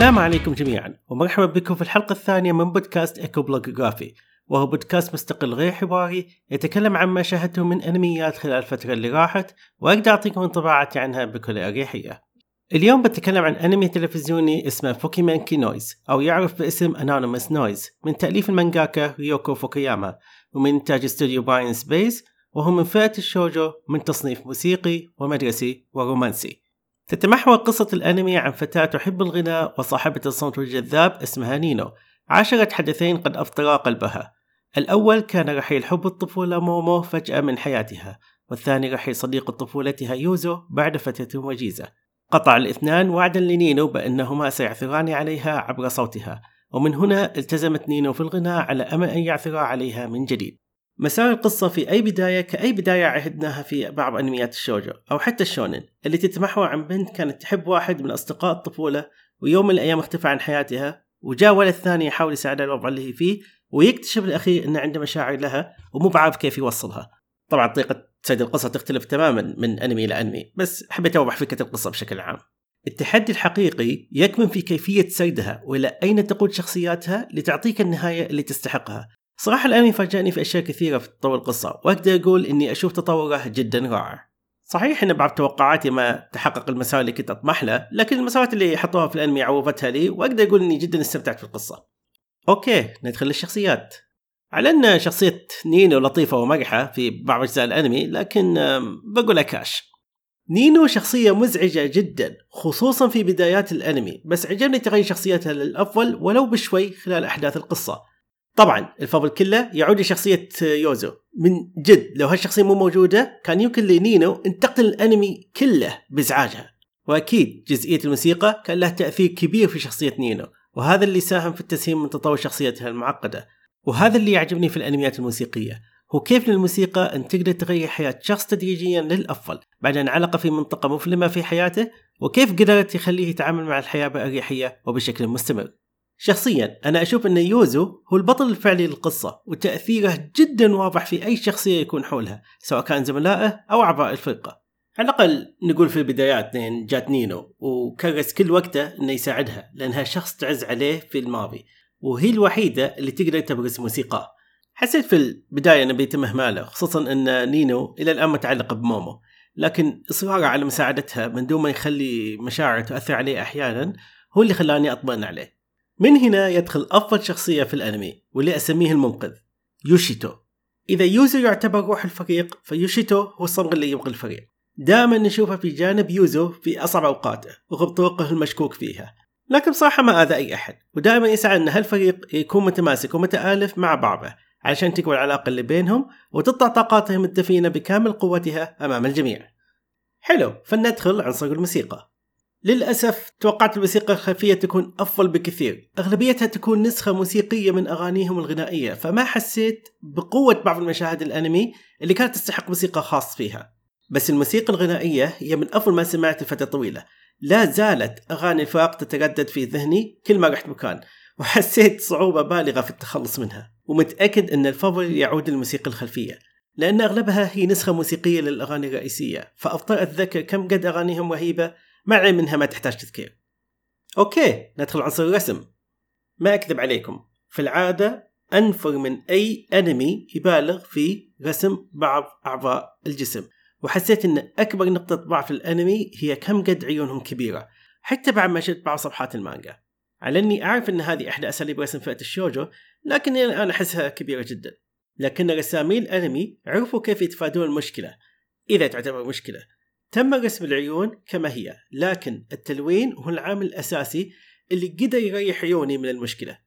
السلام عليكم جميعا ومرحبا بكم في الحلقة الثانية من بودكاست ايكو بلوجوغرافي وهو بودكاست مستقل غير حواري يتكلم عن ما شاهدته من أنميات خلال الفترة اللي راحت وأقدر أعطيكم انطباعاتي عنها بكل أريحية. اليوم بتكلم عن أنمي تلفزيوني اسمه Fukumenkei Noise أو يعرف باسم Anonymous Noise من تأليف المانجاكا ريوكو فوكياما ومن انتاج استوديو Brain's Base وهو من فئة الشوجو من تصنيف موسيقي ومدرسي ورومانسي. تتمحور قصة الأنمي عن فتاة تحب الغناء وصاحبة الصوت الجذاب اسمها نينو. عاشرت حدثين قد أفطرا قلبها. الأول كان رحيل حب الطفولة مومو فجأة من حياتها والثاني رحيل صديق طفولتها يوزو بعد فترة وجيزة. قطع الاثنان وعدا لنينو بأنهما سيعثران عليها عبر صوتها ومن هنا التزمت نينو في الغناء على أمل أن يعثرا عليها من جديد. مسار القصة في أي بداية كأي بداية عهدناها في بعض أنميات الشوجو أو حتى الشونن اللي تتمحور عن بنت كانت تحب واحد من أصدقاء الطفولة ويوم من الأيام اختفى عن حياتها وجاء ولد ثاني يحاول يساعدها الوضع اللي هي فيه ويكتشف الأخير أنه عنده مشاعر لها ومو بعارف كيف يوصلها. طبعا طريقة سرد القصة تختلف تماما من أنمي إلى أنمي بس حبيت أوضح فكرة القصة بشكل عام. التحدي الحقيقي يكمن في كيفية سردها وإلى أين تقود شخصياتها لتعطيك النهاية اللي تستحقها. صراحة الأنمي فاجأني في أشياء كثيرة في تطور القصة وأقدر أقول إني أشوف تطوره جدا رائع صحيح إن بعض توقعاتي ما تحقق المسار اللي كنت أطمح له، لكن المسارات اللي حطوها في الأنمي عوضتها لي وأقدر أقول إني جدا استمتعت في القصة. okay ندخل للشخصيات. على أن شخصية نينو لطيفة ومرحة في بعض أجزاء الأنمي لكن بقولها كاش. نينو شخصية مزعجة جدا خصوصا في بدايات الأنمي بس عجبني تغير شخصيتها للأفضل ولو بشوي خلال أحداث القصة طبعا الفضل كله يعود لشخصية يوزو. من جد لو هالشخصية مو موجودة كان يمكن لنينو إن تقتل الأنمي كله بإزعاجها. وأكيد جزئية الموسيقى كان لها تأثير كبير في شخصية نينو وهذا اللي ساهم في التسهيل من تطور شخصيتها المعقدة. وهذا اللي يعجبني في الأنميات الموسيقية هو كيف للموسيقى إن تقدر تغير حياة شخص تدريجيا للأفضل بعد أن علق في منطقة مظلمة في حياته وكيف قدرت يخليه يتعامل مع الحياة بأريحية وبشكل مستمر. شخصيا أنا أشوف أن يوزو هو البطل الفعلي للقصة وتأثيره جدا واضح في أي شخصية يكون حولها سواء كان زملائه أو أعضاء الفرقة. على الأقل نقول في البدايات لين جات نينو وكرس كل وقته أنه يساعدها لأنها شخص تعز عليه في الماضي وهي الوحيدة اللي تقدر تبرز موسيقاه. حسيت في البداية أنه بيتم إهماله خصوصا أن نينو إلى الآن متعلقة بمومو لكن إصراره على مساعدتها من دون ما يخلي مشاعره تؤثر عليه أحيانا هو اللي خلاني أطمئن عليه. من هنا يدخل أفضل شخصية في الأنمي واللي أسميه المنقذ يوشيتو. إذا يوزو يعتبر روح الفريق فيوشيتو هو الصمغ اللي يبقي الفريق. دائما نشوفه في جانب يوزو في أصعب أوقاته رغم طرقه المشكوك فيها. لكن بصراحة ما آذى أي أحد ودائما يسعى أن هالفريق يكون متماسك ومتآلف مع بعضه علشان تقوى العلاقة اللي بينهم وتطلع طاقاتهم الدفينة بكامل قوتها أمام الجميع. حلو فلندخل عنصر الموسيقى. للأسف توقعت الموسيقى الخلفية تكون أفضل بكثير. أغلبيتها تكون نسخة موسيقية من أغانيهم الغنائية فما حسيت بقوة بعض المشاهد الأنمي اللي كانت تستحق موسيقى خاص فيها. بس الموسيقى الغنائية هي من أفضل ما سمعت لفترة طويلة. لا زالت أغاني الفاق تتردد في ذهني كل ما رحت مكان وحسيت صعوبة بالغة في التخلص منها. ومتأكد أن الفضل يعود للموسيقى الخلفية لأن أغلبها هي نسخة موسيقية للأغاني الرئيسية. فأضطر أتذكر كم قد أغانيهم رهيبة مع العلم إنها ما تحتاج تذكير. أوكي ندخل عنصر الرسم. ما أكذب عليكم في العادة أنفر من أي أنمي يبالغ في رسم بعض أعضاء الجسم وحسيت إن أكبر نقطة ضعف الأنمي هي كم قد عيونهم كبيرة حتى بعد ما شفت بعض صفحات المانجا على إني أعرف إن هذه إحدى أساليب رسم فئة الشوجو لكني الآن أحسها كبيرة جدا لكن رسامي الأنمي عرفوا كيف يتفادون المشكلة إذا تعتبر مشكلة تم رسم العيون كما هي لكن التلوين هو العامل الأساسي اللي قدر يريح عيوني من المشكلة.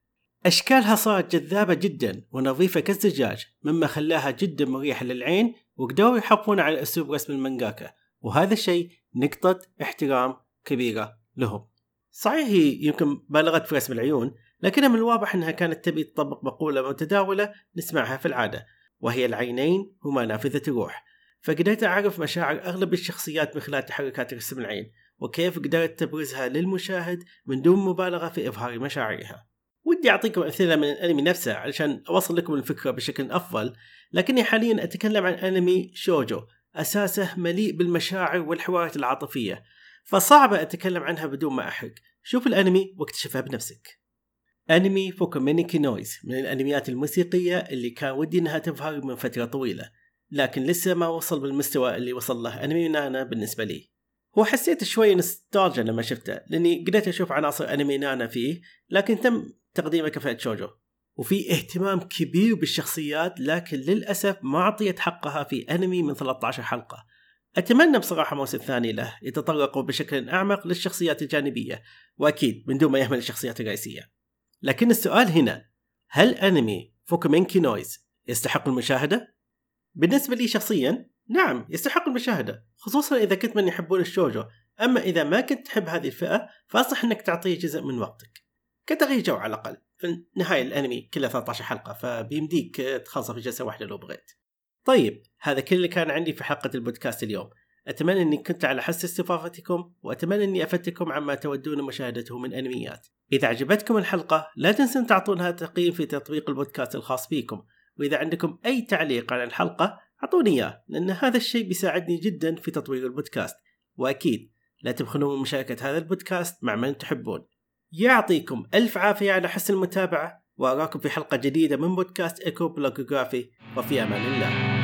أشكالها صارت جذابة جدا ونظيفة كالزجاج مما خلاها جدا مريحة للعين وقدروا يحافظون على أسلوب رسم المانجاكا وهذا الشيء نقطة احترام كبيرة لهم. صحيح هي يمكن بالغت في رسم العيون لكنها من الواضح أنها كانت تبي تطبق مقولة متداولة نسمعها في العادة وهي العينين هما نافذة الروح. فقدرت أعرف مشاعر أغلب الشخصيات من خلال تحركات رسم العين وكيف قدرت تبرزها للمشاهد من دون مبالغة في إظهار مشاعرها. ودي أعطيكم أمثلة من الأنمي نفسه علشان أوصل لكم الفكرة بشكل أفضل لكني حاليا أتكلم عن أنمي شوجو أساسه مليء بالمشاعر والحوارات العاطفية فصعب أتكلم عنها بدون ما أحرق. شوف الأنمي واكتشفها بنفسك. أنمي فوكومينيكي نويز من الأنميات الموسيقية اللي كان ودي أنها تظهر من فترة طويلة. لكن لسه ما وصل بالمستوى اللي وصل له. أنمي نانا بالنسبة لي. هو حسيت شوي نستالجا لما شفته لأني قدرت أشوف عناصر أنمي نانا فيه لكن تم تقديمه كفئة شوجو. وفي اهتمام كبير بالشخصيات لكن للأسف ما أعطيت حقها في أنمي من 13 حلقة. أتمنى بصراحة موسم ثاني له يتطرقوا بشكل أعمق للشخصيات الجانبية وأكيد من دون ما يهمل الشخصيات الرئيسية. لكن السؤال هنا هل أنمي فوكومينكي نويز يستحق المشاهدة؟ بالنسبة لي شخصيا نعم يستحق المشاهدة خصوصا إذا كنت من يحبون الشوجو. أما إذا ما كنت تحب هذه الفئة فأنصح أنك تعطيه جزء من وقتك. كتغيير جو على الأقل. في النهاية الأنمي كله 13 حلقة فبيمديك تخلصه في جلسة واحدة لو بغيت. طيب هذا كل اللي كان عندي في حلقة البودكاست اليوم. أتمنى أني كنت على حس استضافتكم وأتمنى أني أفدتكم عما تودون مشاهدته من أنميات. إذا عجبتكم الحلقة لا تنسون تعطونها تقييم في تطبيق البودكاست الخاص بكم. وإذا عندكم أي تعليق على الحلقة أعطوني إياه لأن هذا الشيء بيساعدني جدا في تطوير البودكاست. وأكيد لا تبخلون من مشاركة هذا البودكاست مع من تحبون. يعطيكم ألف عافية على حسن المتابعة وأراكم في حلقة جديدة من بودكاست إيكو بلوجوغرافي وفي أمان الله.